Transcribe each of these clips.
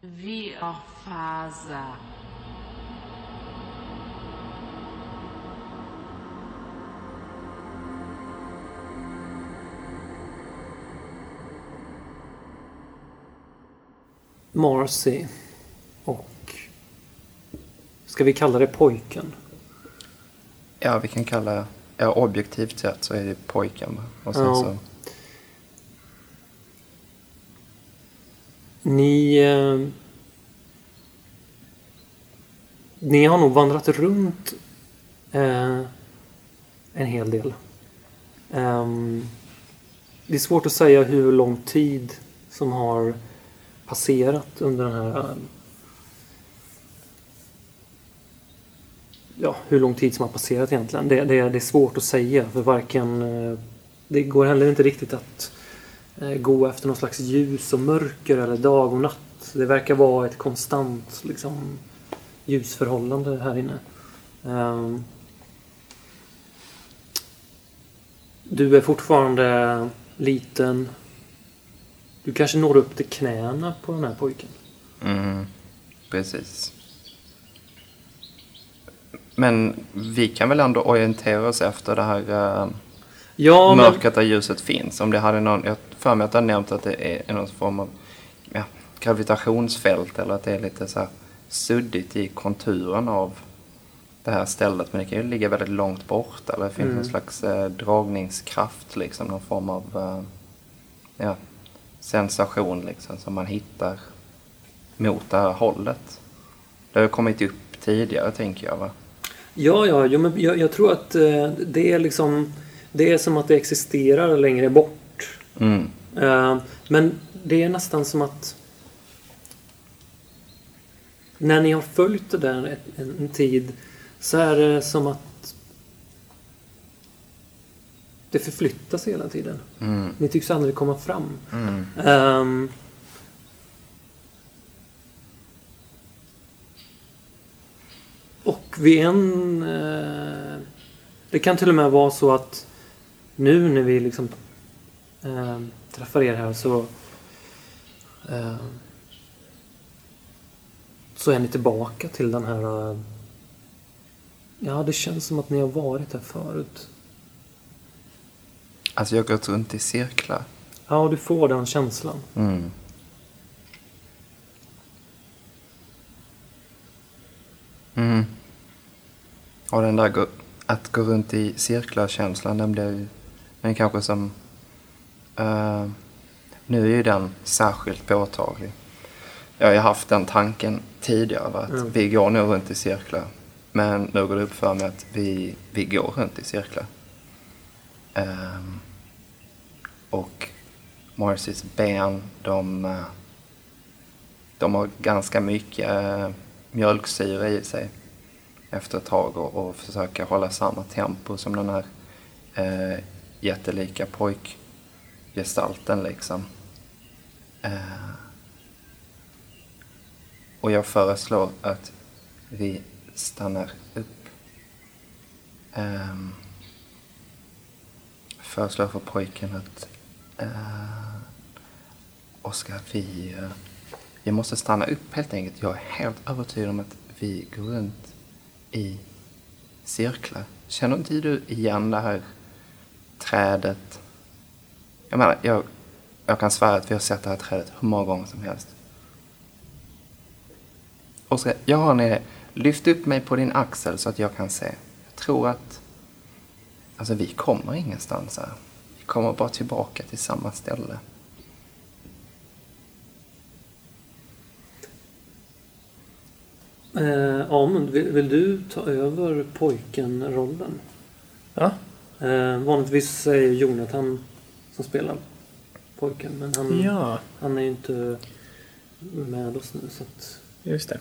Viorfaza. Marcy och... Ska vi kalla det pojken? Ja, vi kan kalla... Ja, objektivt sett så är det pojken. Och sen Ja. så... Ni... Eh, ni har nog vandrat runt eh, en hel del. Ehm, det är svårt att säga hur lång tid som har passerat under den här... ja, hur lång tid som har passerat egentligen. Det, det, det är svårt att säga för varken... Eh, det går heller inte riktigt att eh, gå efter någon slags ljus och mörker eller dag och natt. Det verkar vara ett konstant liksom, ljusförhållande här inne. Ehm, du är fortfarande liten. Du kanske når upp till knäna på den här pojken. Mm, precis. Men vi kan väl ändå orientera oss efter det här eh, Ja, men, mörkret där ljuset finns. Om det hade någon, jag för mig att du har nämnt att det är någon form av ja, gravitationsfält eller att det är lite så här suddigt i konturen av det här stället. Men det kan ju ligga väldigt långt bort eller det finns Mm. någon slags eh, dragningskraft liksom. Någon form av eh, ja, sensation liksom som man hittar mot det här hållet. Det har ju kommit upp tidigare tänker jag va? ja, ja jo, men jag, jag tror att eh, det är liksom... Det är som att det existerar längre bort. Mm. Eh, Men det är nästan som att när ni har följt det där en, en tid så är det som att det förflyttas hela tiden. Mm. Ni tycks aldrig komma fram. Mm. Ehm, och vid en... eh, det kan till och med vara så att nu när vi liksom eh, träffar er här så... eh, så är ni tillbaka till den här... eh, ja, det känns som att ni har varit här förut. Alltså jag har gått runt i cirklar. Ja, du får den känslan. Mm. Mm. Och den där att gå runt i cirklar-känslan, den blir ju... Den är kanske som... eh, nu är ju den särskilt påtaglig. Jag har ju haft den tanken tidigare, att Mm. vi går nog runt i cirklar. Men nu går det upp för mig att vi, vi går runt i cirklar. Ehm, och Marcys ben, de, eh, de har ganska mycket eh, mjölksyra i sig efter ett tag och, och försöka hålla samma tempo som den här eh, jättelika gestalten liksom. Eh, och jag föreslår att vi stannar upp. Eh, föreslår för pojken att eh, Oskar, vi, eh, vi måste stanna upp helt enkelt. Jag är helt övertygad om att vi går runt i cirklar. Känner inte du igen det här trädet? Jag menar, jag, jag kan svära att vi har sett det här trädet hur många gånger som helst. Oskar, jag har idé. Lyft upp mig på din axel så att jag kan se. Jag tror att... Alltså vi kommer ingenstans här. Vi kommer bara tillbaka till samma ställe. Eh, Amund, vill, vill du ta över pojken-rollen? Ja. Eh, vanligtvis ju Jonathan som spelar pojken, men han, Ja, han är ju inte med oss nu. Så att, just det.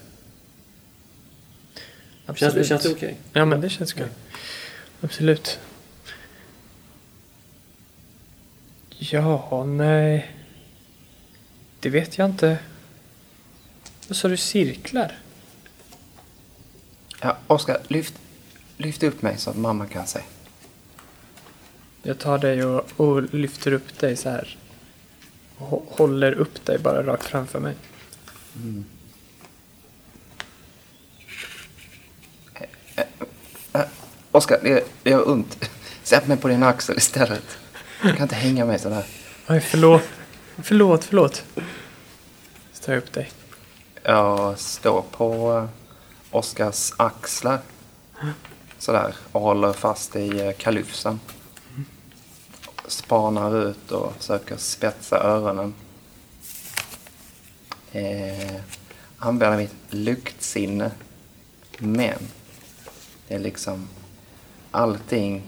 känns, Absolut. känns det okej? Ja, men det känns kul. Absolut. Ja, nej. Det vet jag inte. Vad sa du, cirklar? Ja, Oskar, lyft, lyft upp mig så att mamma kan se. Jag tar dig och, och lyfter upp dig så här. Och hå- håller upp dig bara rakt framför mig. Oskar, det, gör ont. Sätt mig på din axel istället. Du kan inte hänga mig sådär. Oj, förlåt. Förlåt, förlåt. Jag upp dig. Jag står på eh, Oskars axlar. Sådär. Och håller fast i eh, kalufsen. Spanar ut och försöker spetsa öronen. Eh, använder mitt luktsinne. Men det är liksom allting,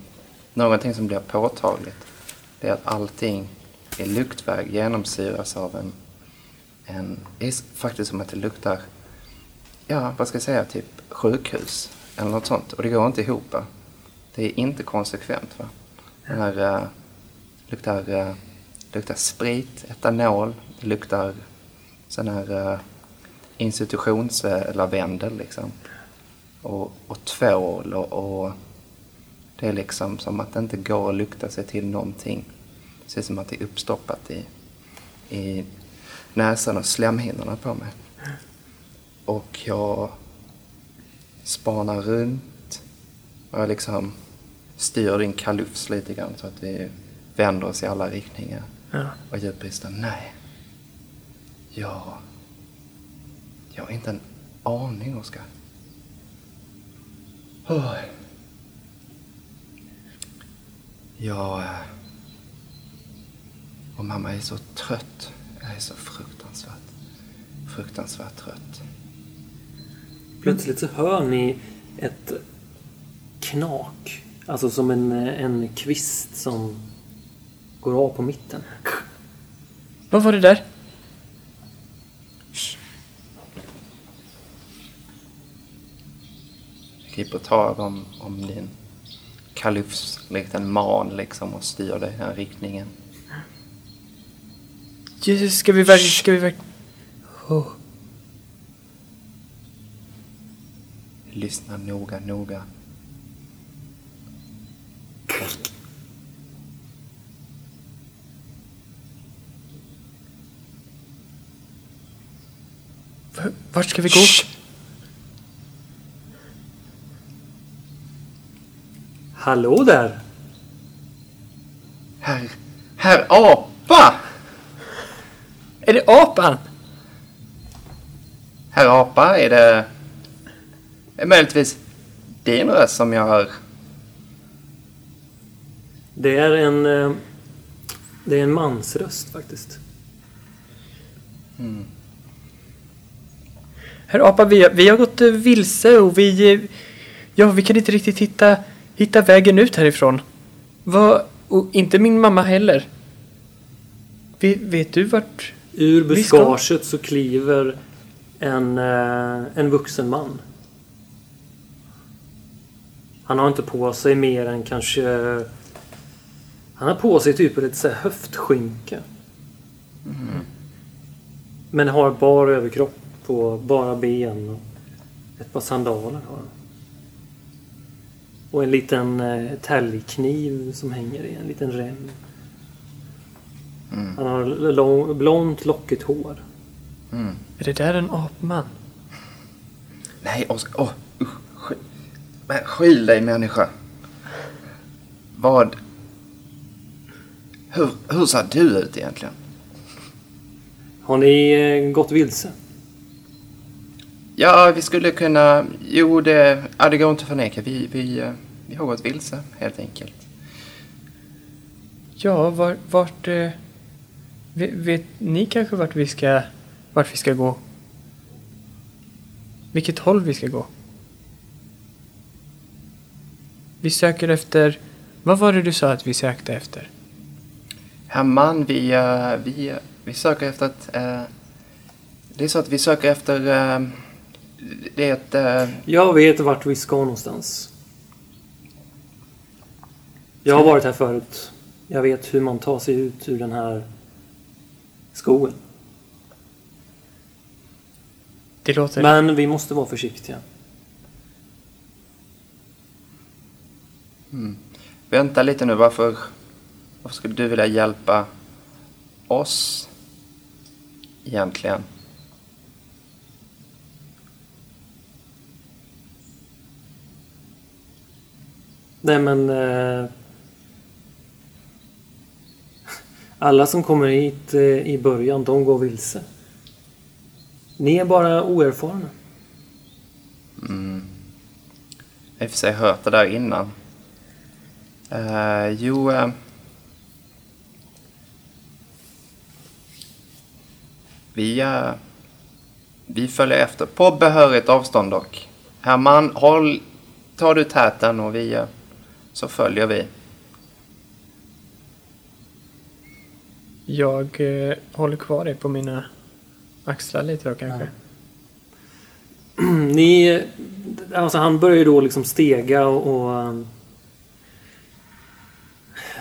någonting som blir påtagligt. Det är att allting i luktväg genomsyras av en, en det är faktiskt som att det luktar, ja vad ska jag säga, typ sjukhus eller något sånt. Och det går inte ihop. Va? Det är inte konsekvent. Va? Den här, uh, luktar, uh, luktar sprit, etanol, det luktar sån här eh, uh, institutionslavendel liksom. Och, och tvål och, och det är liksom som att det inte går att lukta sig till någonting. Det ser ut som att det är uppstoppat i, i näsan och slemhinnorna på mig. Och jag spanar runt och jag liksom styr din kalufs lite grann så att vi vänder oss i alla riktningar. Ja. Och djupbristen, nej. Ja. Jag har inte en aning, Oskar. Oh. Jag... eh, Och mamma är så trött. Jag är så fruktansvärt, fruktansvärt trött. Plötsligt så hör ni ett knak. Alltså som en, en kvist som går av på mitten. Vad var det där? Griper tag om, om din kalufs likt en man liksom och styr dig i den riktningen. Jesus, ska vi verkligen... Ska vi verkligen... Oh. Lyssna noga, noga. Vart ska vi gå? Hallå där! Herr, herr apa! Är det apan? Herr apa, är det... Är möjligtvis din röst som jag hör? Det är en... eh, Det är en mansröst faktiskt. Herr apa, vi har, vi har gått eh, vilse och vi... eh, Ja, vi kan inte riktigt hitta, hitta vägen ut härifrån. Vad... Och inte min mamma heller. Vi, vet du vart... Ur Vi ska- buskaget så kliver en, eh, en vuxen man. Han har inte på sig mer än kanske... Han har på sig typ ett så höftskynke. Men har bara överkropp på bara ben och ett par sandaler har han. Och en liten eh, täljkniv som hänger i en liten rem. Han har lång, blont lockigt hår. Är det där en apman? Nej, Oskar. Åh, usch. Sky- Men skyll dig, människa. Vad... Hur, hur ser du ut egentligen? Har ni eh, gått vilse? Ja, vi skulle kunna... Jo, det, ja, det går inte att förneka. Vi, vi, eh, vi har gått vilse, helt enkelt. Ja, var, vart... Eh, vet, vet ni kanske vart vi ska... Vart vi ska gå? Vilket håll vi ska gå? Vi söker efter... Vad var det du sa att vi sökte efter? Herman, vi, eh, vi, vi söker efter ett... det är så att vi söker efter... det är ett... eh, Jag vet vart vi ska någonstans. Jag har varit här förut. Jag vet hur man tar sig ut ur den här skogen. Det låter... Men vi måste vara försiktiga. Vänta lite nu, varför, varför skulle du vilja hjälpa oss egentligen? Nej men... Eh, alla som kommer hit eh, i början, de går vilse. Ni är bara oerfarna. Mm. Jag har i och för sig hört det där innan. Eh, jo... Eh, vi, eh, vi följer efter på behörigt avstånd dock. Herman, håll, Ta du täten och vi, eh, så följer vi. Jag eh, håller kvar dig på mina axlar lite då kanske. Ni... Alltså han börjar ju då liksom stega och... och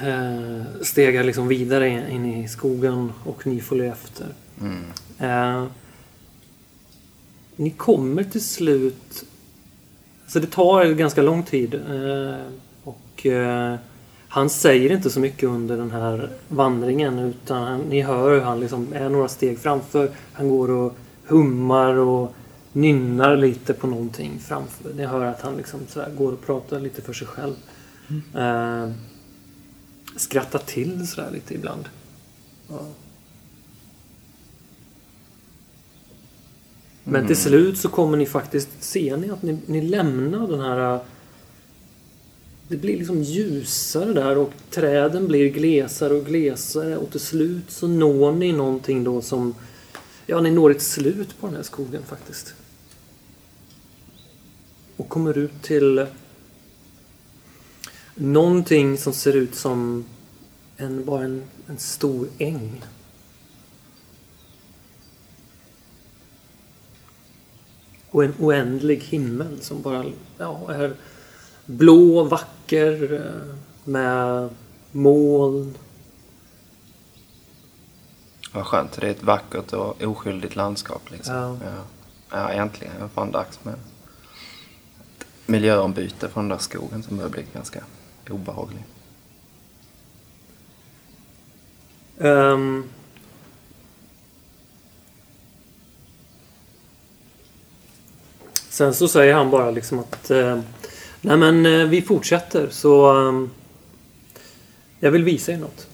eh, stegar liksom vidare in, in i skogen och ni följer efter. Mm. Eh, ni kommer till slut... Så det tar ganska lång tid. Eh, och eh, han säger inte så mycket under den här vandringen utan han, ni hör hur han liksom är några steg framför. Han går och hummar och nynnar lite på någonting framför. Ni hör att han liksom går och pratar lite för sig själv. Eh, skrattar till sådär lite ibland. Ja. Men till slut så kommer ni faktiskt, ser ni att ni, ni lämnar den här... Det blir liksom ljusare där och träden blir glesare och glesare och till slut så når ni någonting då som... Ja, ni når ett slut på den här skogen faktiskt. Och kommer ut till någonting som ser ut som en, bara en, en stor äng. Och en oändlig himmel som bara ja, är blå, vacker eh, med moln. Vad skönt, det är ett vackert och oskyldigt landskap liksom. Ja. Ja, ja äntligen. Det var fan dags med ett miljöombyte från den där skogen som börjar bli ganska obehaglig. Ehm. sen så säger han bara liksom att eh, Nej men eh, vi fortsätter så ehm, Jag vill visa er något.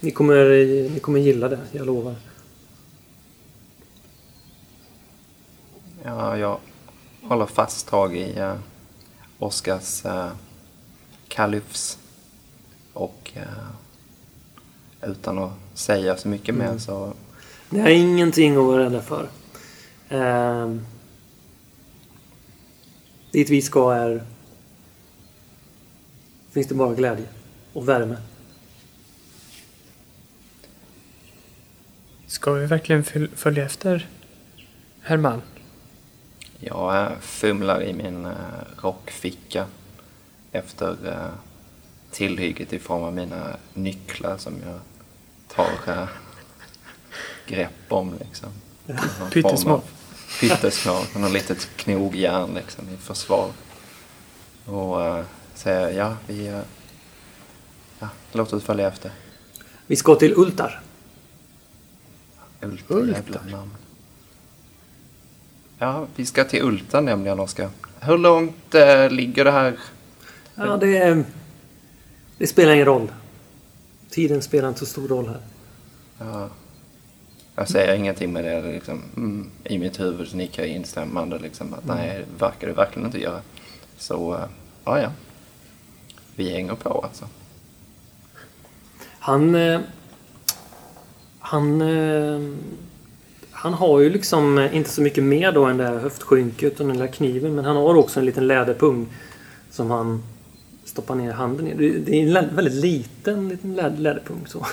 Ni kommer, ni kommer gilla det, jag lovar. Ja, jag håller fast tag i uh, Oskars uh, kalufs. Och uh, utan att säga så mycket mer så... Ni har ingenting att vara rädda för. Ehm, dit vi ska är... Finns det bara glädje och värme. Ska vi verkligen föl- följa efter Herman? Jag fumlar i min uh, rockficka efter uh, tillhygget i form av mina nycklar som jag tar uh, grepp om. Liksom. Pyttesmå. Pyttesmå, med något litet knogjärn liksom, i försvar. Och säger ja, vi... Uh, ja, låt oss följa efter. Vi ska till Ultar. Ulta, Ulta. jävla namn. Ja, vi ska till Ulta nämligen, Oskar. Hur långt eh, ligger det här? Ja, det, det spelar ingen roll. Tiden spelar inte så stor roll här. Ja. Jag säger ingenting med det. Liksom, mm, I mitt huvud så nickar jag instämmande. Liksom, att, Nej, det verkar det verkligen inte göra. Så, eh, ja, ja. Vi hänger på alltså. Han... eh, Han... eh, Han har ju liksom inte så mycket mer då än det här höftskynket och den där kniven. Men han har också en liten läderpung som han stoppar ner handen i. Det- är en väldigt liten, liten lä- läderpung så.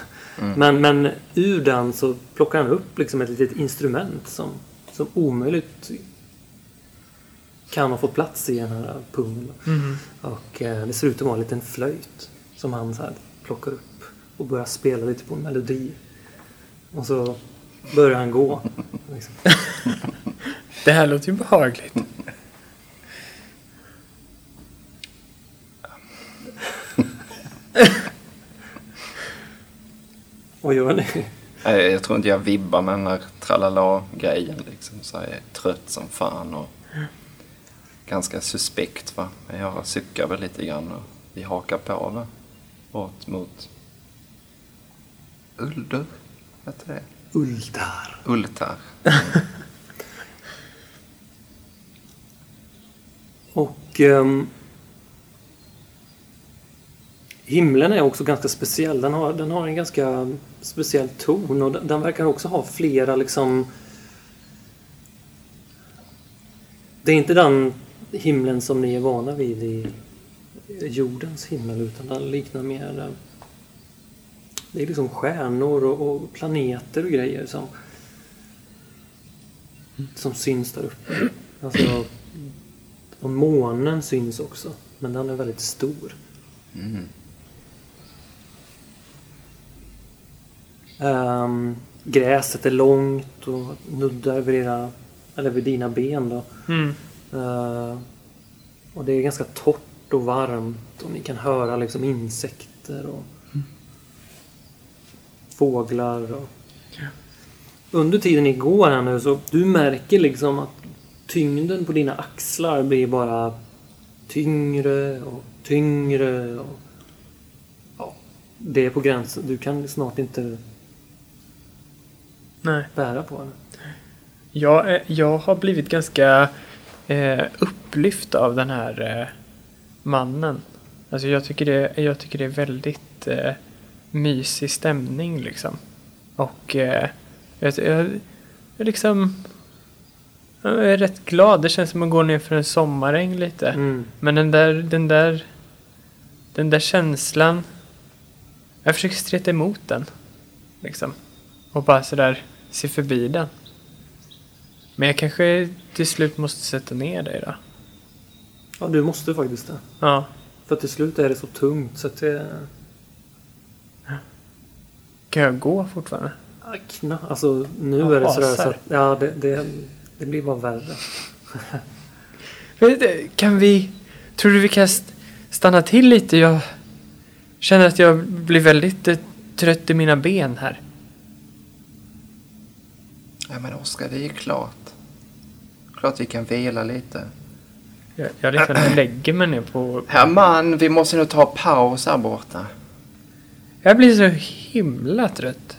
Men, men ur den så plockar han upp liksom ett litet instrument som, som omöjligt kan ha fått plats i den här pungen. Och eh, det ser ut att vara en liten flöjt som han så här plockar upp och börjar spela lite på en melodi. Och så börjar han gå. Liksom. Det här låter ju behagligt. Vad gör ni? Jag tror inte jag vibbar med den här tralala-grejen. Liksom. Så jag är trött som fan och ganska suspekt. Va? Men jag väl lite grann och vi hakar på va? Bort mot Uldur, heter det? Uldar. Ultar. Och ehm, himlen är också ganska speciell. Den har, den har en ganska speciell ton och den, den verkar också ha flera liksom... Det är inte den himlen som ni är vana vid i jordens himmel utan den liknar mer... eh, Det är liksom stjärnor och, och planeter och grejer som som syns där uppe. Alltså, och månen syns också. Men den är väldigt stor. Mm. Ehm, gräset är långt och nuddar vid, era, eller vid dina ben. Då. Mm. Ehm, och det är ganska torrt och varmt och ni kan höra liksom insekter och fåglar. Och... Under tiden ni går här nu så du märker liksom att tyngden på dina axlar blir bara tyngre och tyngre. Och... Ja, det är på gränsen. Du kan snart inte Nej. bära på den. Jag, är- jag har blivit ganska eh, upplyft av den här eh, mannen. Alltså jag tycker det, jag tycker det är väldigt eh, mysig stämning liksom. Och eh, jag, jag, jag liksom jag är rätt glad. Det känns som att gå ner för en sommaräng lite. Mm. Men den där, den där, den där känslan. Jag försöker streta emot den. Liksom. Och bara sådär se förbi den. Men jag kanske till slut måste sätta ner dig då. Ja, du måste faktiskt det. Ja. För till slut är det så tungt så att det... Kan jag gå fortfarande? Ja, Kna, alltså nu Ja, är det sådär så att... Ja, det, det, det blir bara värre. Kan vi... Tror du vi kan st- stanna till lite? Jag känner att jag blir väldigt trött i mina ben här. Ja men Oskar, det är ju klart. Klart vi kan vila lite. Jag, jag liksom lägger mig ner på... Herman, vi måste nog ta paus här borta. Jag blir så himla trött.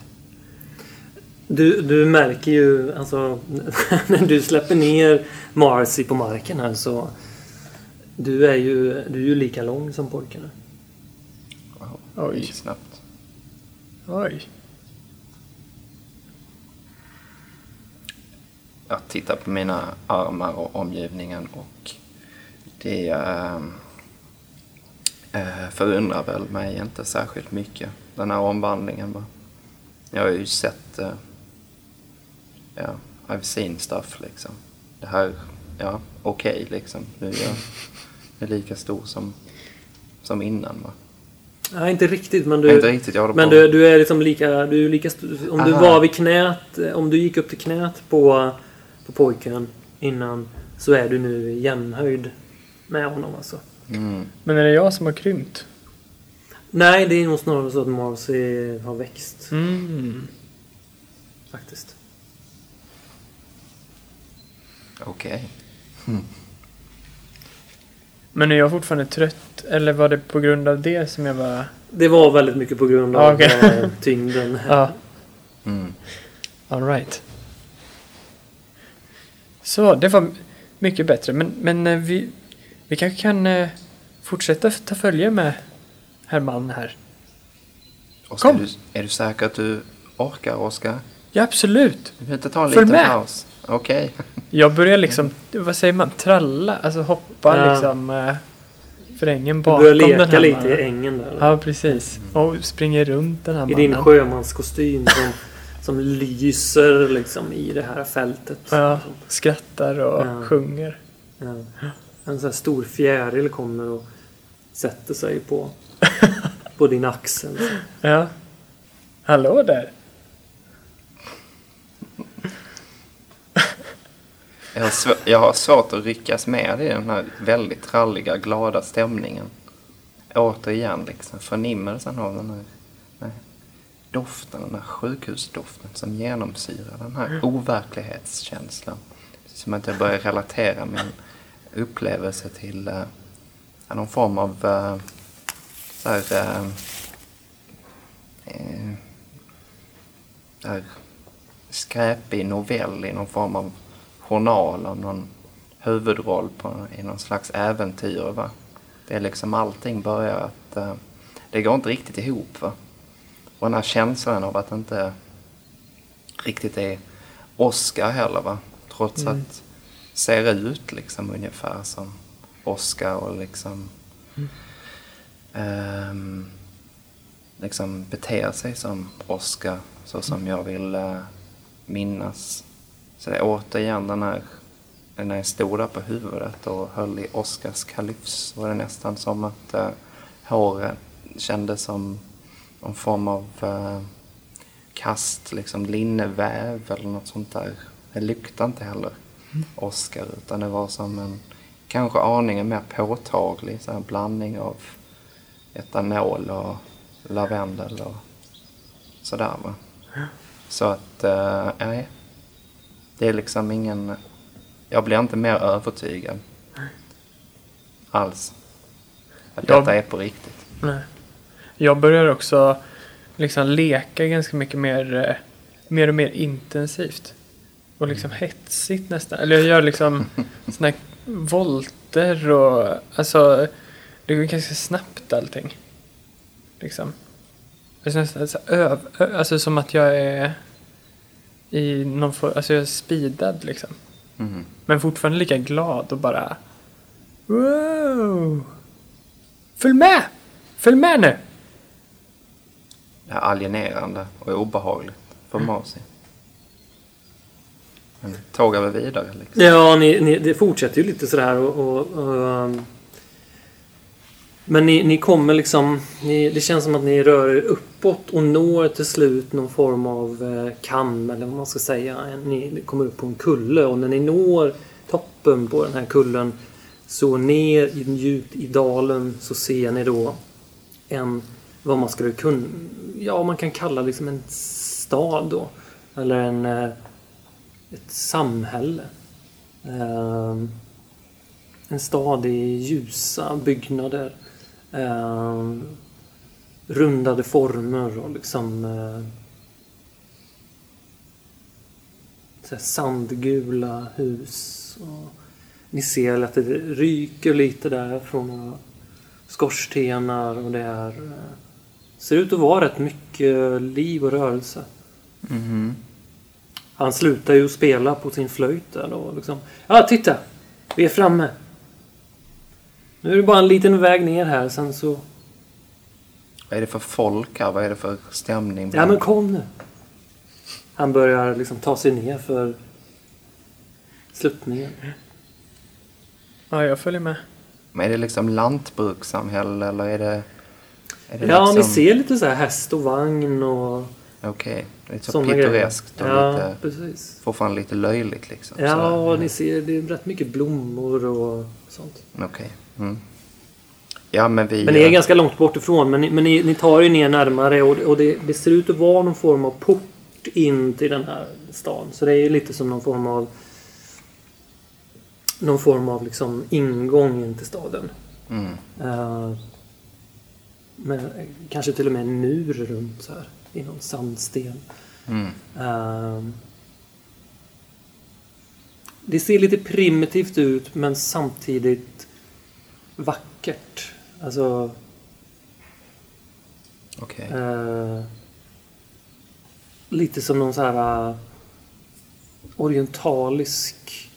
Du, du märker ju alltså när du släpper ner Marcy på marken här så... Du är ju, du är ju lika lång som pojkarna. Wow, Oj. snabbt. Oj. Jag tittar på mina armar och omgivningen och det äh, äh, förundrar väl mig inte särskilt mycket. Den här omvandlingen bara. Jag har ju sett, äh, ja, I've seen stuff liksom. Det här, ja, okej liksom. Nu är jag är lika stor som, som innan va. Nej, inte riktigt men Du, inte du... riktigt, Men du, du är liksom lika... Du är lika om du Aha. var vid knät... Om du gick upp till knät på, på pojken innan så är du nu jämnhöjd med honom alltså. Mm. Men är det jag som har krympt? Nej, det är nog snarare så att Marcy har växt Mm. faktiskt. Okej. Men är jag fortfarande trött? Eller var det på grund av det som jag var... Det var väldigt mycket på grund av okej. eh, tyngden. Ja, Mm. alright. Så, det var mycket bättre. Men, men eh, vi, vi kanske kan eh, fortsätta ta följe med herr man här. Oskar, Kom. är du, är du säker att du orkar, Oskar? Ja, absolut. Du vill inte ta en Följ liten med. paus? Okej. Jag börjar liksom, vad säger man, tralla, alltså hoppa Ja. liksom eh, för ängen Du bakom börjar den leka här lite mannen. i ängen där. Ja, precis. Och springer runt den här I mannen. din sjömanskostym som, som lyser liksom i det här fältet. Ja, skrattar och Ja. sjunger. Ja. En sån här stor fjäril kommer och sätter sig på, på din axel. Ja. Hallå där. Jag har, svå- jag har svårt att ryckas med i den här väldigt ralliga, glada stämningen. Återigen, liksom, förnimmelsen av den här doften, den här sjukhusdoften som genomsyrar den här overklighetskänslan. Som att jag börjar relatera min upplevelse till eh, någon form av eh, så här, eh, eh, så här skräpig novell i någon form av journal om någon huvudroll på, i någon slags äventyr. Va? Det är liksom allting börjar att... Eh, det går inte riktigt ihop. Va? Och den här känslan av att det inte riktigt är Oscar heller. Va? Trots Mm. att ser ut liksom ungefär som Oscar och liksom... ehm, liksom beter sig som Oscar så som jag vill eh, minnas. Så det är återigen den här, när jag stod där på huvudet och höll i Oscars kalyfs var det nästan som att eh, håret kändes som någon form av eh, kast, liksom linneväv eller något sånt där. Det luktade inte heller Oscar utan det var som en kanske aningen mer påtaglig så här blandning av etanol och lavendel och sådär va. Så att, eh, nej. Det är liksom ingen... Jag blir inte mer övertygad. Alls. Att Jag- detta är på riktigt. Nej. Jag börjar också liksom leka ganska mycket mer, eh, mer och mer intensivt. Och liksom hetsigt nästan. Eller jag gör liksom såna här volter och alltså det går ganska snabbt allting. Liksom. Det är nästan så öv, ö, alltså som att jag är i någon form, alltså jag är speedad liksom. Mhm. Men fortfarande lika glad och bara Wow! Följ med! Följ med nu! Det är alienerande och obehagligt för Marcy. Men tågar vi vidare liksom. Ja, ni, ni, det fortsätter ju lite sådär och... och, och um, men ni, ni kommer liksom... Ni, det känns som att ni rör er uppåt och når till slut någon form av eh, kam eller vad man ska säga. Ni kommer upp på en kulle och när ni når toppen på den här kullen så ner djupt i dalen så ser ni då en... Vad man skulle kunna... Ja, man kan kalla liksom en stad då. Eller en... Eh, ett samhälle. Ehm, en stad i ljusa byggnader. Ehm, rundade former och liksom eh, sandgula hus. Och ni ser att det ryker lite där från några skorstenar och det är, eh, ser ut att vara rätt mycket liv och rörelse. Mhm. Han slutar ju spela på sin flöjt där då. Liksom. Ja, titta! Vi är framme. Nu är det bara en liten väg ner här, sen så... Vad är det för folk här? Vad är det för stämning? Ja, men kom nu! Han börjar liksom ta sig ner för sluttningen. Ja, jag följer med. Men är det liksom lantbrukssamhälle eller är det... Det Ja, ni liksom... ser lite så här häst och vagn och Okej, lite så sådana grejer. pittoreskt och Ja, lite... precis. Fortfarande lite löjligt liksom. Ja, sådär. och ni ser det är rätt mycket blommor och sånt. Okej. Mm. Ja, men vi... Men ni är ganska långt bort ifrån. Men ni, men ni, ni tar er ner närmare och, och det, det ser ut att vara någon form av port in till den här stan. Så det är ju lite som någon form av någon form av liksom ingång in till staden. Mm. Eh, med, kanske till och med en mur runt så här. I någon sandsten. Mm. Eh, det ser lite primitivt ut men samtidigt vackert. Alltså... Okej. Eh, lite som någon så här eh, orientalisk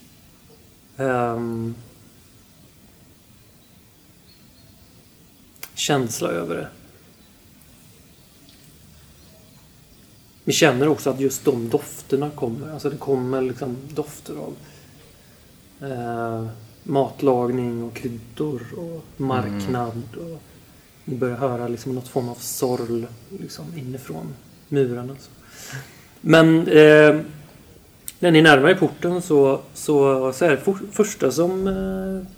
ehm, känsla över det. Vi känner också att just de dofterna kommer. Alltså det kommer liksom dofter av eh, matlagning och kryddor och marknad. Och ni börjar höra liksom något form av sorl liksom inifrån murarna. Så. Men eh, när ni närmar er porten så, så, så är det for, första som eh,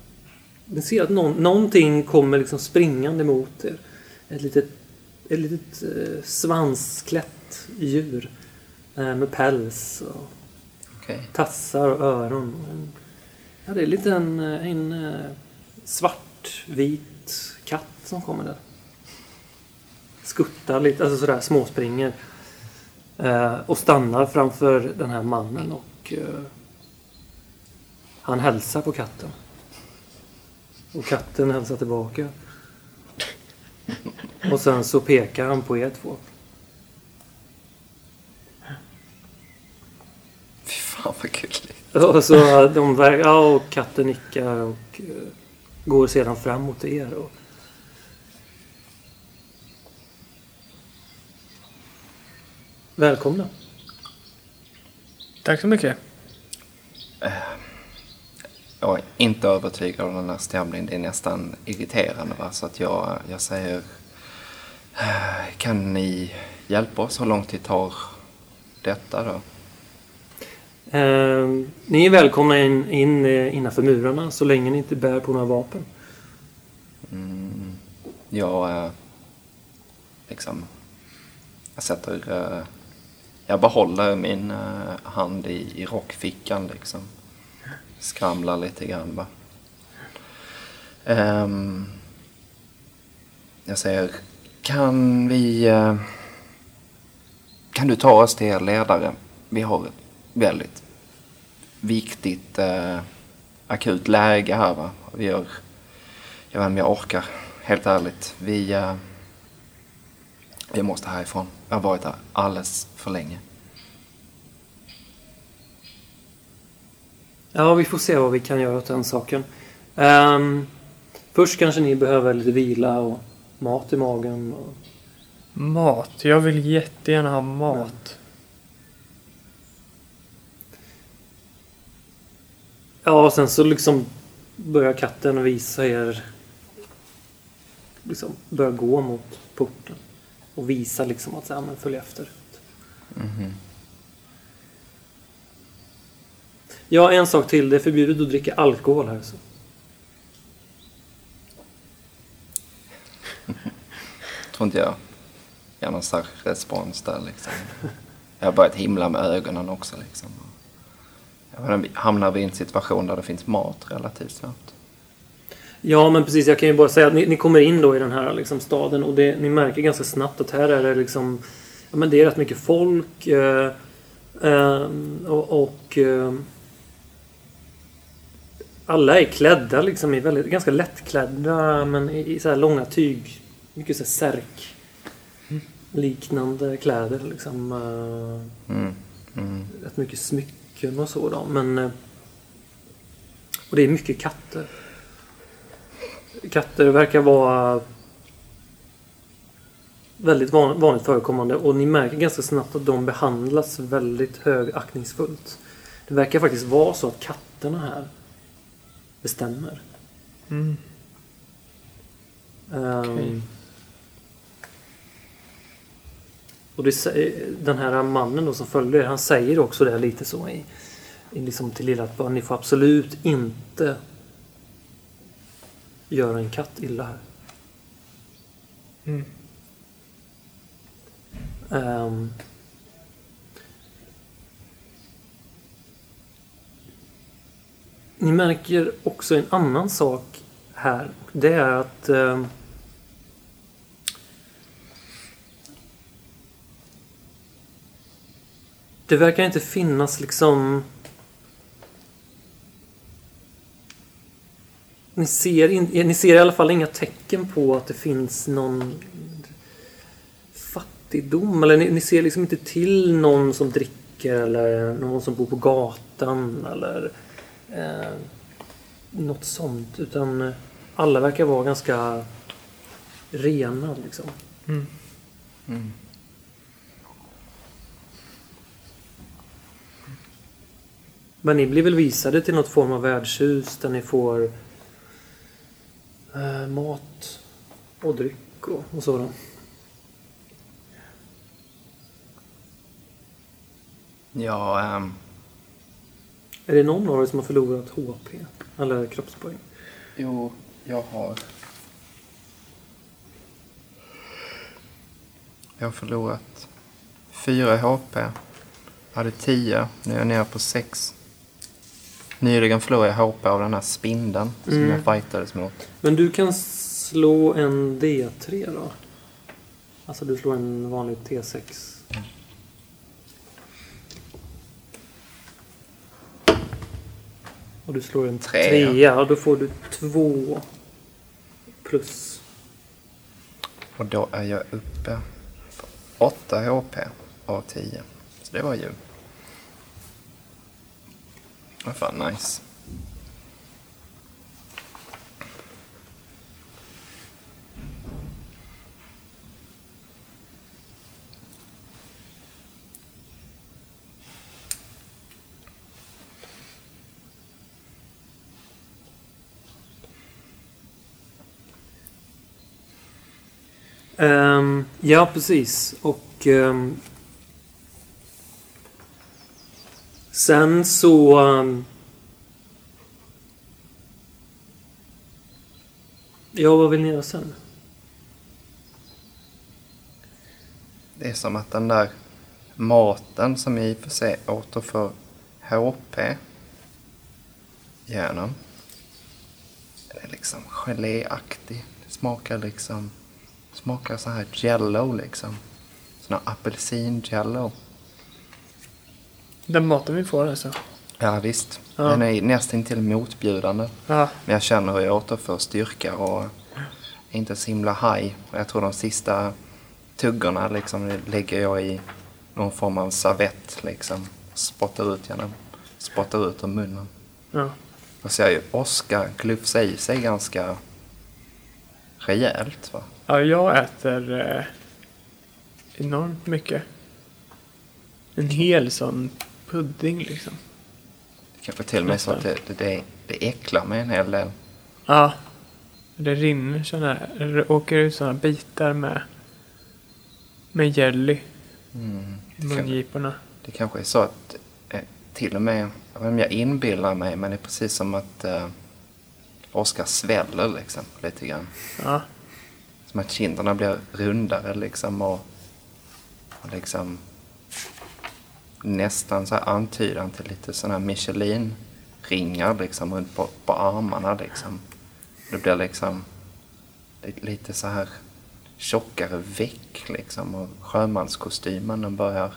ni ser att någon, någonting kommer liksom springande mot er. Ett litet, ett litet eh, svansklätt djur eh, med päls och Okej. tassar och öron. En, ja, det är lite en, en eh, svartvit katt som kommer där. skuttar lite, alltså sådär småspringer. Eh, och stannar framför den här mannen och eh, han hälsar på katten. Och katten hälsar tillbaka. Och sen så pekar han på er två. Fy fan vad gulligt. Och så de, ja, och katten nickar och eh, går sedan fram mot er. Och, Välkomna. Tack så mycket. Jag är inte övertygad om den här stämningen. Det är nästan irriterande. Va? Så att jag, jag säger... eh, Kan ni hjälpa oss? Hur lång tid tar detta då? Eh, ni är välkomna in, in eh, innanför murarna så länge ni inte bär på några vapen. Mm, jag... eh, Liksom... Jag sätter... eh, Jag behåller min eh, hand i, i rockfickan liksom. Skramlar lite grann va. Um, jag säger, kan vi... Uh, Kan du ta oss till er ledare? Vi har ett väldigt viktigt uh, akut läge här va. Vi gör... Jag vet inte om jag orkar, helt ärligt. Vi... uh, vi måste härifrån. Jag har varit här alldeles för länge. Ja, vi får se vad vi kan göra åt den saken. Ehm, först kanske ni behöver lite vila och mat i magen. Och, Mat. Jag vill jättegärna ha mat. ja, och sen så liksom börjar katten visa er... Liksom börja gå mot porten. Och visa liksom att ja, men följ efter. Mhm. Ja, en sak till. Det är förbjudet att dricka alkohol här. Så. tror inte jag ger någon särskild respons där liksom. Jag har börjat himla med ögonen också liksom. Jag hamnar vi i en situation där det finns mat relativt snabbt? Ja, men precis. Jag kan ju bara säga att ni, ni kommer in då i den här liksom, staden och det, ni märker ganska snabbt att här är det liksom... Ja, men det är rätt mycket folk. Eh, eh, och... och eh, alla är klädda liksom i väldigt, ganska lättklädda men i, i så här långa tyg. Mycket så särk liknande kläder liksom. Eh, Mm. Mm. rätt mycket smycken och så då. Men... eh, Och det är mycket katter. Katter verkar vara väldigt van, vanligt förekommande och ni märker ganska snabbt att de behandlas väldigt högaktningsfullt. Det verkar faktiskt vara så att katterna här bestämmer. Mm. Okej. Och det, den här mannen då som följer er, han säger också det lite så i, i liksom till lilla att ni får absolut inte göra en katt illa här. Mm. Ehm. Ni märker också en annan sak här. Det är att eh, det verkar inte finnas liksom Ni ser, in, ni ser i alla fall inga tecken på att det finns någon fattigdom. Eller ni, ni ser liksom inte till någon som dricker eller någon som bor på gatan eller eh, något sånt. Utan eh, alla verkar vara ganska rena liksom. Mm. Mm. Men ni blir väl visade till något form av värdshus där ni får eh, mat och dryck och, och sådant. Ja, ehm, Är det någon av er som har förlorat HP? Eller kroppspoäng? jo, jag har... Jag har förlorat fyra HP. Jag hade tio, nu är jag nere på sex. Nyligen förlorade jag HP av den här spindeln som Mm. jag fightades mot. Men du kan slå en D3 då. Alltså du slår en vanlig T6. Och du slår en Trea. trea. Och då får du två plus. Och då är jag uppe på 8 HP av 10. Så det var ju... Vad fan nice. Um, ja, precis. Och... Um, sen så... Um, ja, vad vill ni göra sen? Det är som att den där maten som i och för sig återför HP genom. Den är liksom geléaktig. Det smakar liksom... Smakar så här jello liksom. Sån här apelsin-jello. Den maten vi får alltså. Ja visst. Ja. Den är nästan till motbjudande. Ja. Men jag känner hur jag återför styrka och är inte så himla high. Och jag tror de sista tuggorna liksom lägger jag i någon form av servett liksom. Spottar ut genom, spottar ut ur munnen. ja. Och ser ju Oskar glufsa i sig ganska rejält va? Ja, jag äter eh, enormt mycket. En hel sån pudding liksom. Det kanske till och med så att det, det, det, det äcklar mig en hel del. Ja. Det rinner såna här, det åker ut såna bitar med, med jelly Mm. i mungiporna. Det kanske är så att eh, till och med, jag vet inte om jag inbillar mig, men det är precis som att eh, Oskar sväller liksom lite grann. Ja. Som att kinderna blir rundare liksom och, och liksom nästan så här antydan till lite sådana här Michelin-ringar liksom runt på, på armarna liksom. Det blir liksom li- lite så här tjockare veck liksom och sjömanskostymen den börjar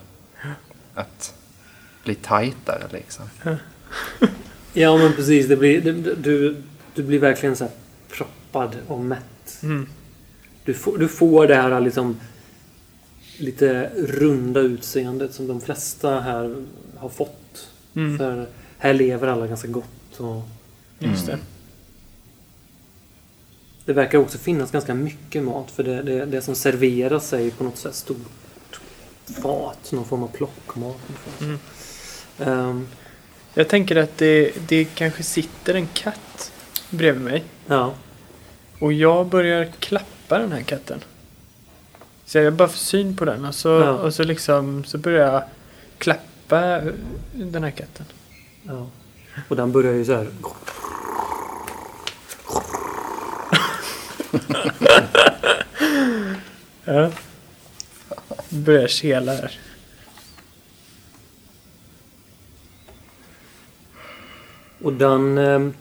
att bli tajtare liksom. Ja, men precis. Det blir, det, du, du blir verkligen så här proppad och mätt. Mm. Du får, du får det här liksom lite runda utseendet som de flesta här har fått. Mm. För här lever alla ganska gott. Och Just det. det verkar också finnas ganska mycket mat för det, det, det som serveras sig på något sätt stort fat. Någon form av plockmat. Mm. Ehm, Jag tänker att det, det kanske sitter en katt bredvid mig. ja. Och jag börjar klappa den här katten. Så jag bara får syn på den och så, Ja. och så liksom så börjar jag klappa den här katten. ja. Och den börjar ju så här. Ja. Börjar kela här. Och den...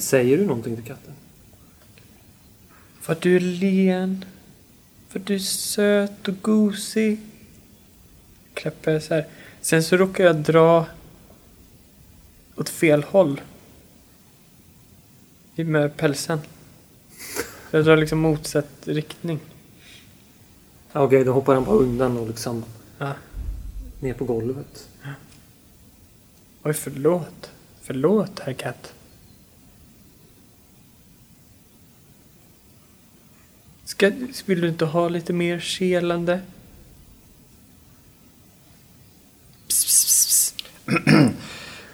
Säger du någonting till katten? För du är len. För du är söt och gosig. Klappar jag så här. Sen så råkar jag dra åt fel håll. Med pälsen. Jag drar liksom motsatt riktning. Ja, Okej, då hoppar han bara undan och liksom Ja. ner på golvet. Oj, förlåt. Förlåt, herr katt. Ska, vill du inte ha lite mer kelande? Pss, pss, pss.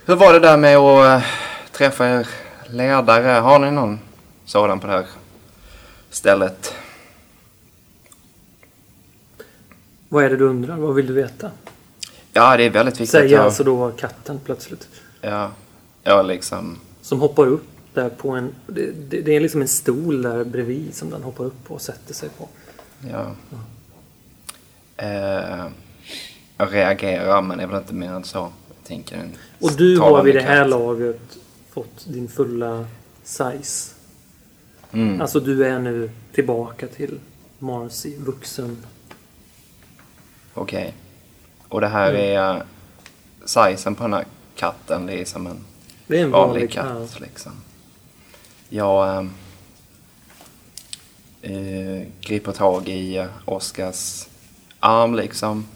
Hur var det där med att eh, träffa er ledare? Har ni någon sådan på det här stället? Vad är det du undrar? Vad vill du veta? Ja, det är väldigt viktigt. Säger att- alltså då katten plötsligt. Ja, ja liksom. Som hoppar upp där på en... Det, det, är liksom en stol där bredvid som den hoppar upp på och sätter sig på. Ja. Eh, jag reagerar, men det är väl inte mer än så. Jag tänker en Och du har vid det här laget fått din fulla size. Mm. Alltså du är nu tillbaka till Marcy, vuxen. Okej. Och det här Mm. är sizen på den här katten. Det är som en Det är en vanlig vanlig katt ja. liksom. Jag ehm, eh, griper tag i eh, Oskars arm liksom.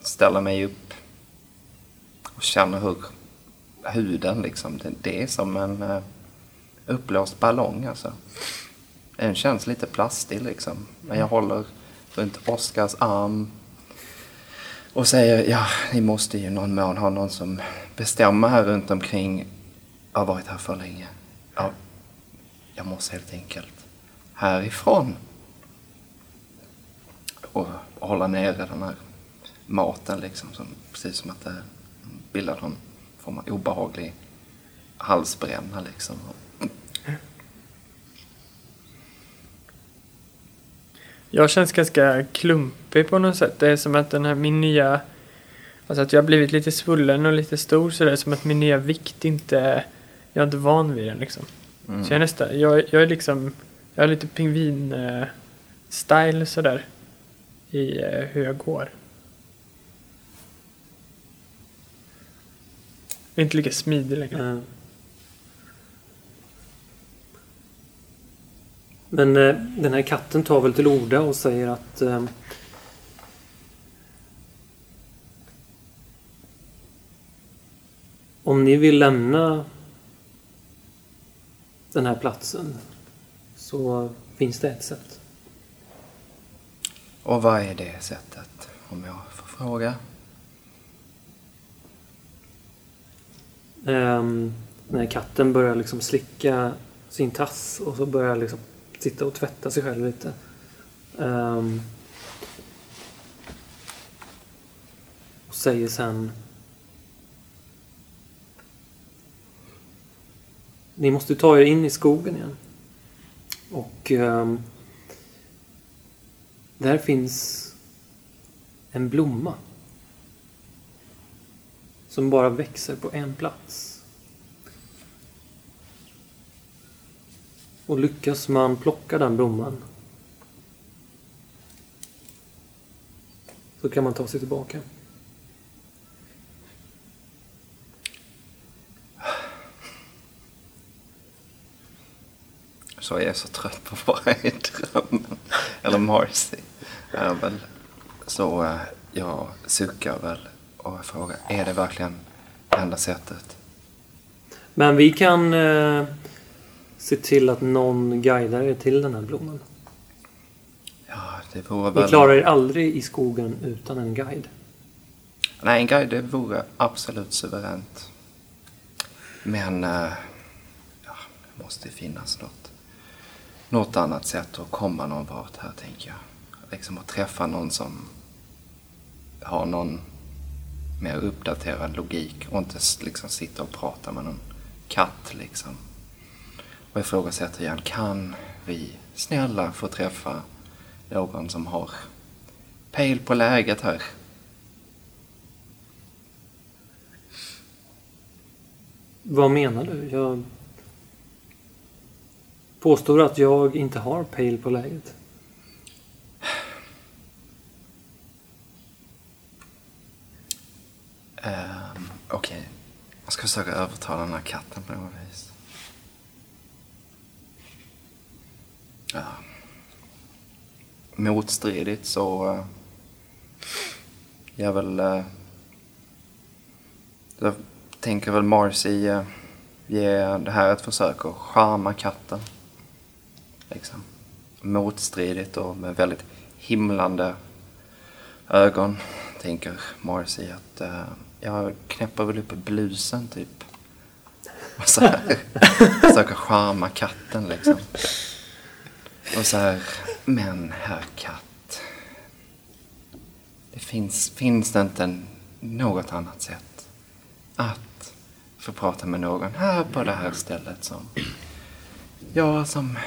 Ställer mig upp. Och känner hur huden liksom, det, det är som en eh, uppblåst ballong alltså. Den känns lite plastig liksom. Men jag håller runt Oskars arm och säger ja, ni måste ju någon mån ha någon som bestämmer här runt omkring. Jag har varit här för länge. Jag måste helt enkelt härifrån. Och hålla nere den här maten liksom. Som, precis som att det bildar någon form av obehaglig halsbränna liksom. Jag känns ganska klumpig på något sätt. Det är som att den här min nya... Alltså att jag har blivit lite svullen och lite stor sådär. Som att min nya vikt inte... Jag är inte van vid den liksom. Mm. Så jag är nästan... Jag, jag är liksom... Jag har lite pingvin-style sådär. I eh, hur jag går. Jag är inte lika smidig längre. Eh. Men eh, den här katten tar väl till orda och säger att eh, om ni vill lämna den här platsen så finns det ett sätt. Och vad är det sättet? Om jag får fråga. Ehm, när katten börjar liksom slicka sin tass och så börjar liksom sitta och tvätta sig själv lite. Ehm, och säger sen Ni måste ta er in i skogen igen. Och ehm, där finns en blomma som bara växer på en plats. Och lyckas man plocka den blomman så kan man ta sig tillbaka. Så jag är så trött på att vara i drömmen. Eller Marcy. Är väl. Så eh, jag suckar väl och frågar, är det verkligen enda sättet? Men vi kan eh, se till att någon guidar er till den här blomman. Ja, det vore Ni väl... klarar er aldrig i skogen utan en guide. Nej, en guide det vore absolut suveränt. Men eh, ja, det måste finnas något, något annat sätt att komma någon vart här, tänker jag. Liksom att träffa någon som har någon mer uppdaterad logik och inte liksom sitta och prata med någon katt liksom. Och ifrågasätter igen, kan vi snälla få träffa någon som har pejl på läget här? Vad menar du? Jag påstår att jag inte har pejl på läget. Um, Okej. Jag ska försöka övertala den här katten på något vis. Ja. Motstridigt så... Uh, jag väl... Uh, jag tänker väl Marcy uh, ge det här ett försök att charma katten. Liksom. Motstridigt och med väldigt himlande ögon tänker Marcy att eh, jag knäpper väl upp blusen typ. Och så här försöker charma katten liksom. Och så här, men herr katt. Det finns, finns det inte något annat sätt att få prata med någon här på det här stället som jag som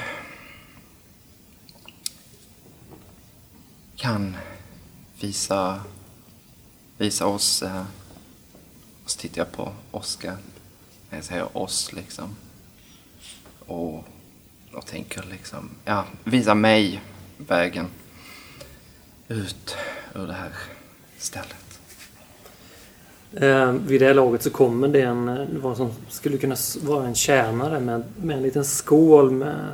kan visa, visa oss, eh, och så tittar jag på Oskar, jag säger oss liksom. Och, och tänker liksom, ja, visa mig vägen ut ur det här stället. Eh, vid det här laget så kommer det en, eh, vad som skulle kunna vara en tjänare med, med en liten skål med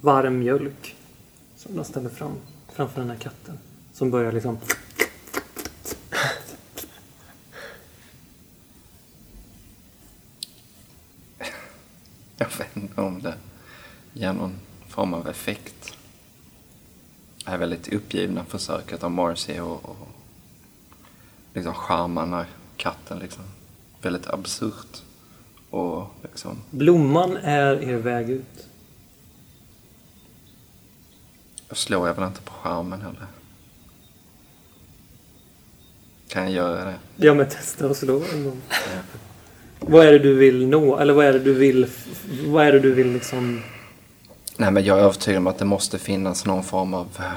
varm mjölk. Som de ställer fram framför den här katten. Som börjar liksom... Jag vet inte om det ger någon form av effekt. Det är väldigt uppgivna försöket av Marcy och, och liksom charma den här katten liksom. Väldigt absurt. Och liksom, Blomman är er väg ut. Jag slår jag väl inte på charmen heller. Kan jag göra det? Ja men testa och slå en gång. Vad är det du vill nå? Eller vad är det du vill... Vad är det du vill liksom... Nej, men jag är övertygad om att det måste finnas någon form av... eh,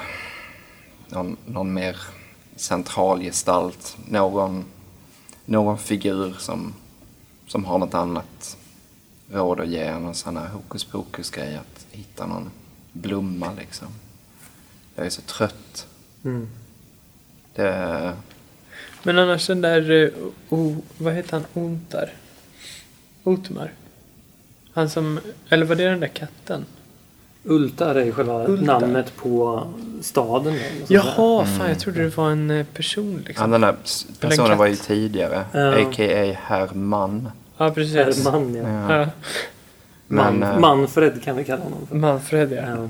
Någon, någon mer central gestalt. Någon, någon figur som, som har något annat råd att ge. Sån här hokus pokus grej att hitta någon blomma liksom. Jag är så trött. Mm. Det, Men annars den där, eh, o, vad heter han, Ontar? Otmar? Han som, eller var det den där katten? Ultar är ju själva Ultar. namnet på staden. Jaha, fan jag trodde det var en eh, person ja, liksom. den där personen var ju tidigare. Ja. A.k.a. Herr Mann. Ja, precis. Herman, ja. Ja. Ja. Man, Men, eh, Manfred kan vi kalla honom för. Manfred ja. Ja.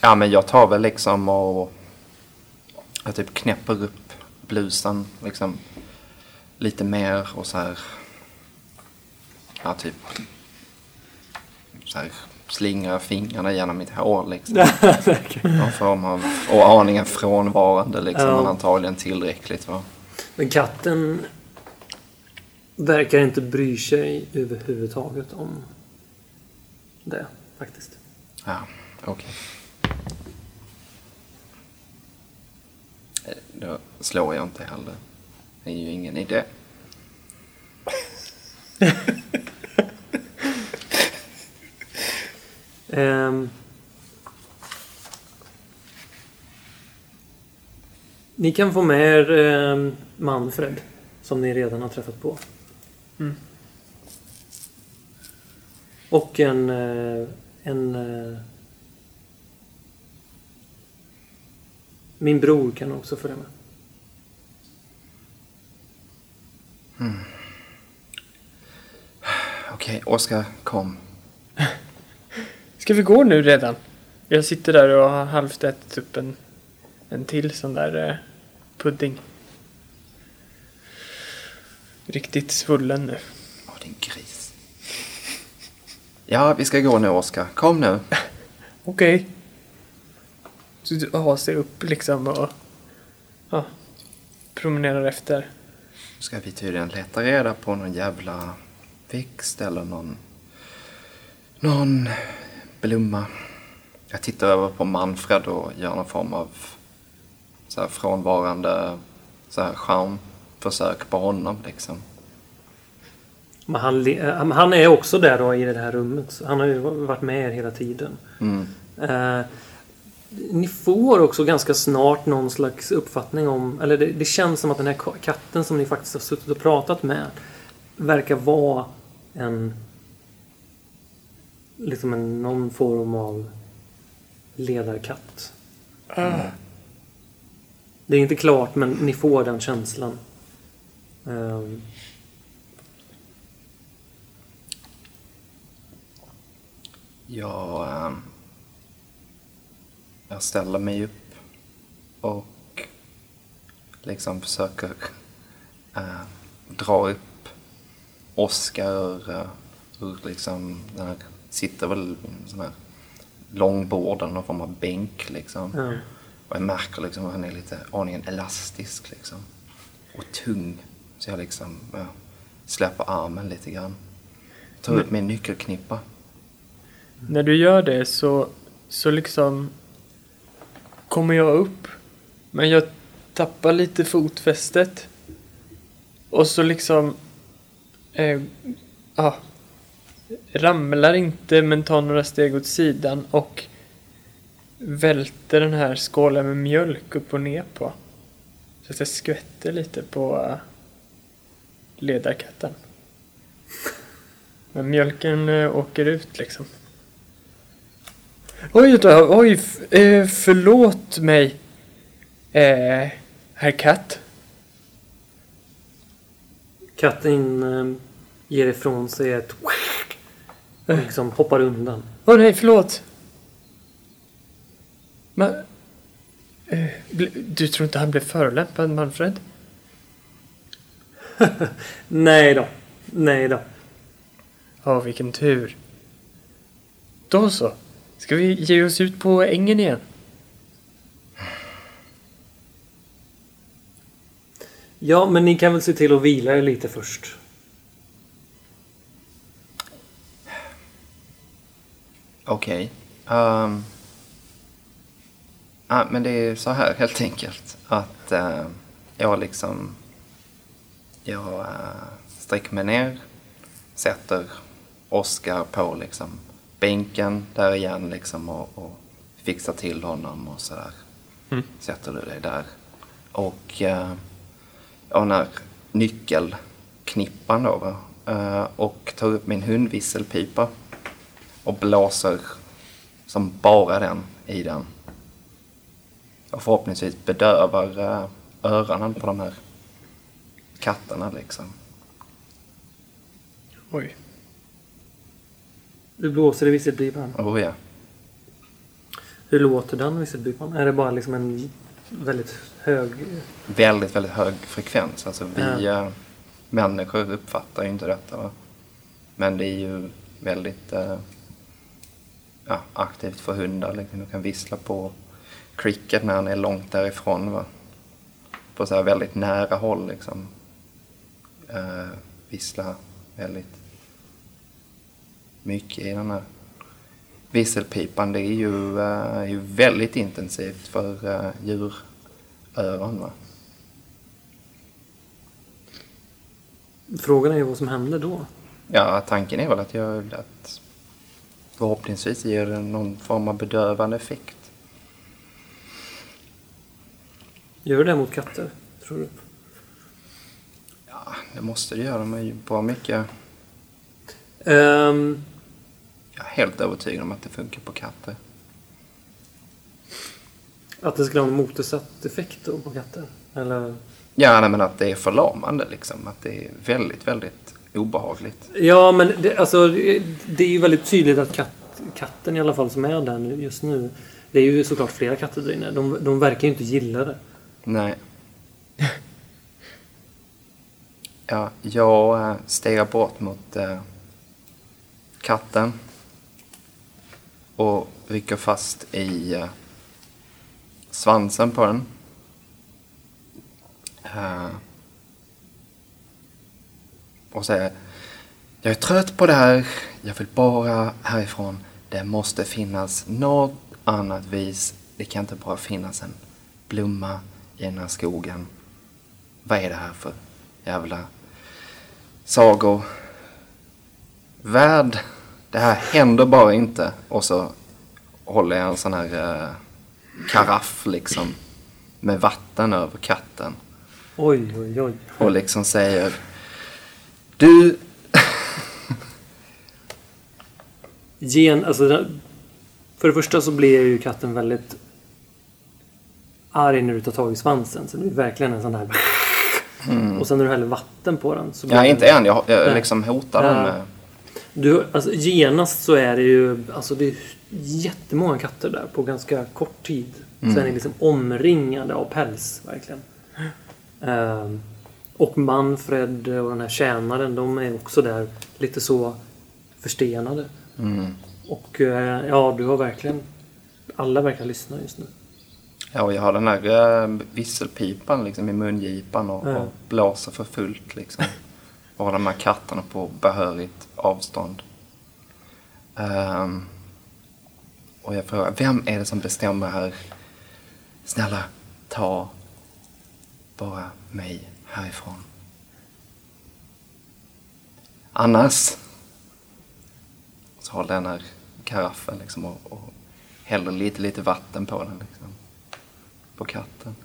Ja, men jag tar väl liksom och jag typ knäpper upp blusen liksom lite mer och så här. Ja, typ så här slingrar fingrarna genom mitt hår liksom. Någon form av, och aningen frånvarande liksom, Ja. men antagligen tillräckligt va. Men katten verkar inte bry sig överhuvudtaget om det faktiskt. Ja, okej. Eh, Då slår jag inte heller. Det är ju ingen idé. Ehm. Ni kan få med er ehm, Manfred som ni redan har träffat på. Mm. Och en... eh, en min bror kan också följa med. Okej, Oskar, kom. Ska vi gå nu redan? Jag sitter där och har halvt ätit upp en, en till sån där eh, pudding. Riktigt svullen nu. Åh, din gris. Ja, vi ska gå nu, Oskar. Kom nu. Okej. Så du har sig upp liksom och ja, promenerar efter. Ska vi tydligen leta reda på någon jävla växt eller någon... Någon blomma. Jag tittar över på Manfred och gör någon form av så här frånvarande så här charmförsök på honom liksom. Men han, eh, han är också där då i det här rummet. Han har ju varit med er hela tiden. Mm. Eh, ni får också ganska snart någon slags uppfattning om, eller det, det känns som att den här ka- katten som ni faktiskt har suttit och pratat med verkar vara en liksom en, någon form av ledarkatt. Det är inte klart men ni får den känslan. Ehm, Jag, ehm, jag ställer mig upp och liksom försöker eh, dra upp Oskar ur, eh, ur liksom den här, sitter väl en sån här långbord eller någon form av bänk liksom. ja. Och jag märker liksom att han är lite aningen elastisk liksom. Och tung. Så jag liksom ja, släpper armen lite grann. Tar ut min nyckelknippa. När du gör det så, så liksom kommer jag upp. Men jag tappar lite fotfästet. Och så liksom... Eh, ah Ramlar inte men tar några steg åt sidan och välter den här skålen med mjölk upp och ner på. Så att det skvätter lite på eh, ledarkatten. Men mjölken eh, åker ut liksom. Oj, då, oj, eh, förlåt mig. Eh, herr katt. Katten eh, ger ifrån sig ett och liksom hoppar undan. Åh nej, förlåt. Men... Eh, du tror inte han blev förolämpad, Manfred? Nej då. Nej då. Ja, vilken tur. Då så. Ska vi ge oss ut på ängen igen? Ja, men ni kan väl se till att vila er lite först. Okej. Ehm. ja, men det är så här helt enkelt. Att eh, jag liksom... Jag uh, sträcker mig ner, sätter Oscar på liksom bänken där igen liksom och, och fixar till honom och sådär. Mm. Sätter du dig där. Och har den här nyckelknippan då va? Eh, och tar upp min hundvisselpipa och blåser som bara den i den. Och förhoppningsvis bedövar eh, öronen på de här katterna liksom. Oj. Du blåser i visselpipan. Oh ja. Hur låter den visselpipan? Är det bara liksom en väldigt hög... Väldigt, väldigt hög frekvens. Alltså vi Ja. människor uppfattar ju inte detta. Va? Men det är ju väldigt eh, ja, aktivt för hundar. Liksom. De kan vissla på cricket när han är långt därifrån. Va? På så här väldigt nära håll liksom. Eh, vissla väldigt mycket i den här visselpipan. Det är ju, eh, är ju väldigt intensivt för eh, djuröron. Va? Frågan är ju vad som händer då. Ja, tanken är väl att jag att förhoppningsvis ger det någon form av bedövande effekt. Gör det mot katter? Tror du? Ja, det måste det göra. De är ju bra mycket... Ehm, Jag är helt övertygad om att det funkar på katter. att det skulle ha en motsatt effekt då på katter? Eller? Ja, nej, men att det är förlamande liksom. Att det är väldigt, väldigt obehagligt. Ja, men det, alltså, det är ju väldigt tydligt att katt, katten i alla fall som är där nu- just nu. Det är ju såklart flera katter där inne. De, de verkar ju inte gilla det. Nej. Ja, jag äh, stirrar bort mot eh, katten och rycker fast i eh, svansen på den. Eh, och säger Jag är trött på det här. Jag vill bara härifrån. Det måste finnas något annat vis. Det kan inte bara finnas en blomma i den här skogen. Vad är det här för jävla sagor? Värld. Det här händer bara inte. Och så håller jag en sån här eh, karaff liksom. Med vatten över katten. Oj, oj, oj. Och liksom säger Du, Gen, alltså, den- för det första så blir ju katten väldigt arg när du tar tag i svansen. Så det blir verkligen en sån där... Och sen när du häller vatten på den. Så blir ja den- inte än. Jag, jag liksom hotar den med Du, alltså, genast så är det ju alltså, det är jättemånga katter där på ganska kort tid. Så är ni liksom omringade av päls, verkligen. Ehm, och Manfred och den här tjänaren, de är också där lite så förstenade. mm. Och eh, ja, du har verkligen... Alla verkar lyssna just nu. Ja, och jag har den här äh, visselpipan liksom i mungipan och, Ja. och blåser för fullt liksom. Och hålla de här katterna på behörigt avstånd. Um, och jag frågar, vem är det som bestämmer här? Snälla, ta bara mig härifrån. Annars så håller jag den här karaffen liksom och, och häller lite, lite vatten på den liksom. På katten.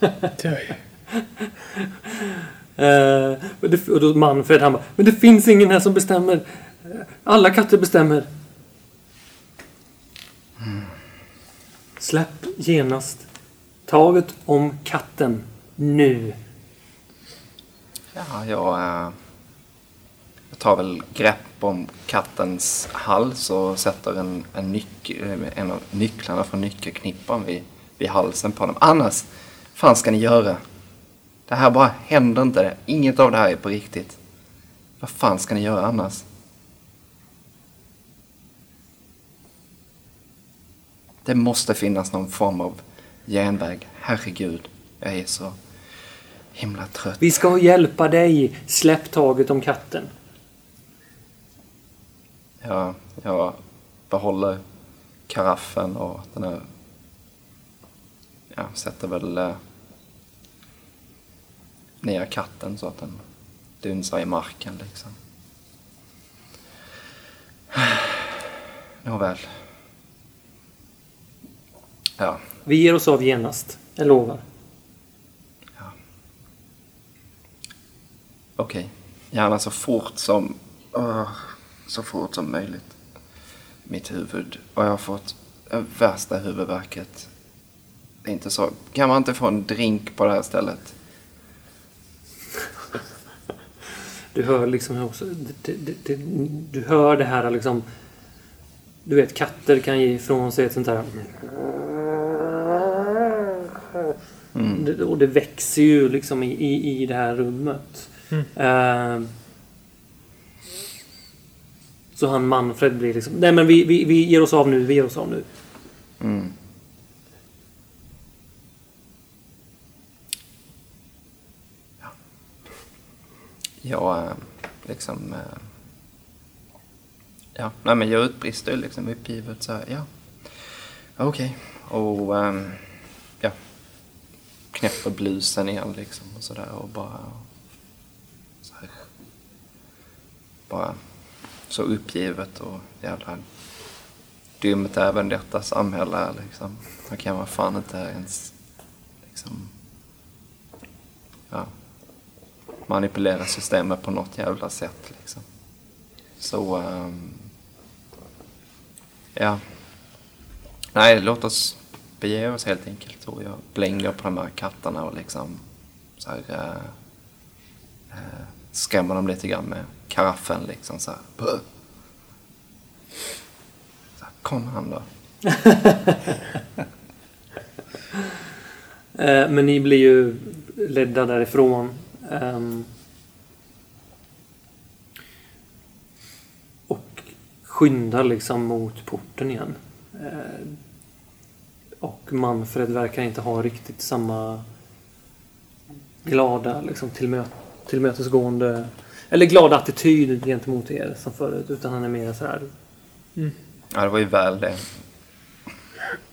Eh, och det- och då Manfred han bara, men det finns ingen här som bestämmer. Alla katter bestämmer. Släpp genast taget om katten nu. Ja, jag, eh, jag tar väl grepp om kattens hals och sätter en, en, nyc, eh, en av nycklarna från nyckelknippan vid, vid halsen på dem. Annars, fan ska ni göra? Det här bara händer inte. Inget av det här är på riktigt. Vad fan ska ni göra annars? Det måste finnas någon form av genväg. Herregud, jag är så himla trött. Vi ska hjälpa dig. Släpp taget om katten. Jag, jag behåller karaffen och den här... Jag sätter väl eh, ner katten så att den dunsar i marken liksom. Nåväl. Ja, Vi ger oss av genast. Jag lovar. okej. Gärna så fort som... åh, så fort som möjligt. Mitt huvud. Och jag har fått värsta huvudvärket. Det är inte så. Kan man inte få en drink på det här stället? Du hör liksom också... Det, det, det, du hör det här liksom... Du vet, katter kan ge ifrån sig ett sånt här... Det, och det växer ju liksom i, i, i det här rummet. Eh, så han Manfred blir liksom... Nej men vi, vi, vi ger oss av nu, vi ger oss av nu. Mm. Jag eh, liksom... Eh, ja, nej men jag utbrister liksom uppgivet så här, ja. Okej. Och ehm, ja. Knäpper blusen igen liksom och sådär och bara... Så här. Bara så uppgivet och jävla dumt även detta samhälle är liksom. Då kan man fan inte ens liksom ja, manipulera systemet på något jävla sätt liksom. Så Um, ja. Nej, låt oss bege oss helt enkelt. Och jag blänger på de här katterna och liksom så här, uh, uh, skrämmer dem lite grann med karaffen liksom så här. Buh. Så här, Kom han då. Eh, men ni blir ju ledda därifrån. Ehm, och skyndar liksom mot porten igen. Eh, och Manfred verkar inte ha riktigt samma glada, liksom tillmö tillmötesgående eller glada attityd gentemot er som förut. Utan han är mer så här Ja, det var ju väl det.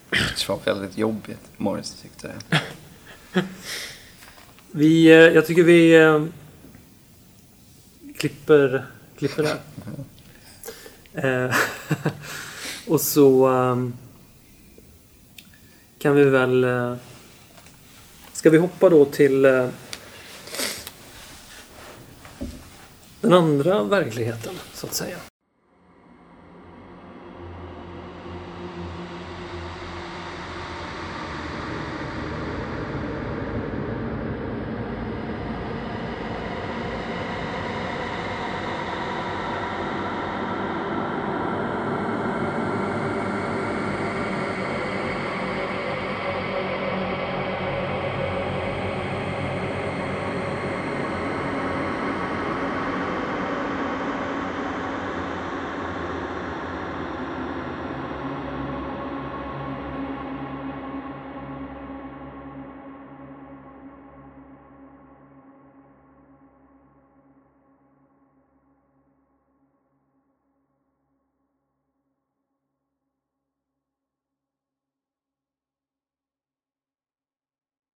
Det var väldigt jobbigt, Morris tyckte det. Vi, eh, jag tycker vi eh, klipper, klipper där. Eh, och så ehm, kan vi väl... Ska vi hoppa då till den andra verkligheten, så att säga.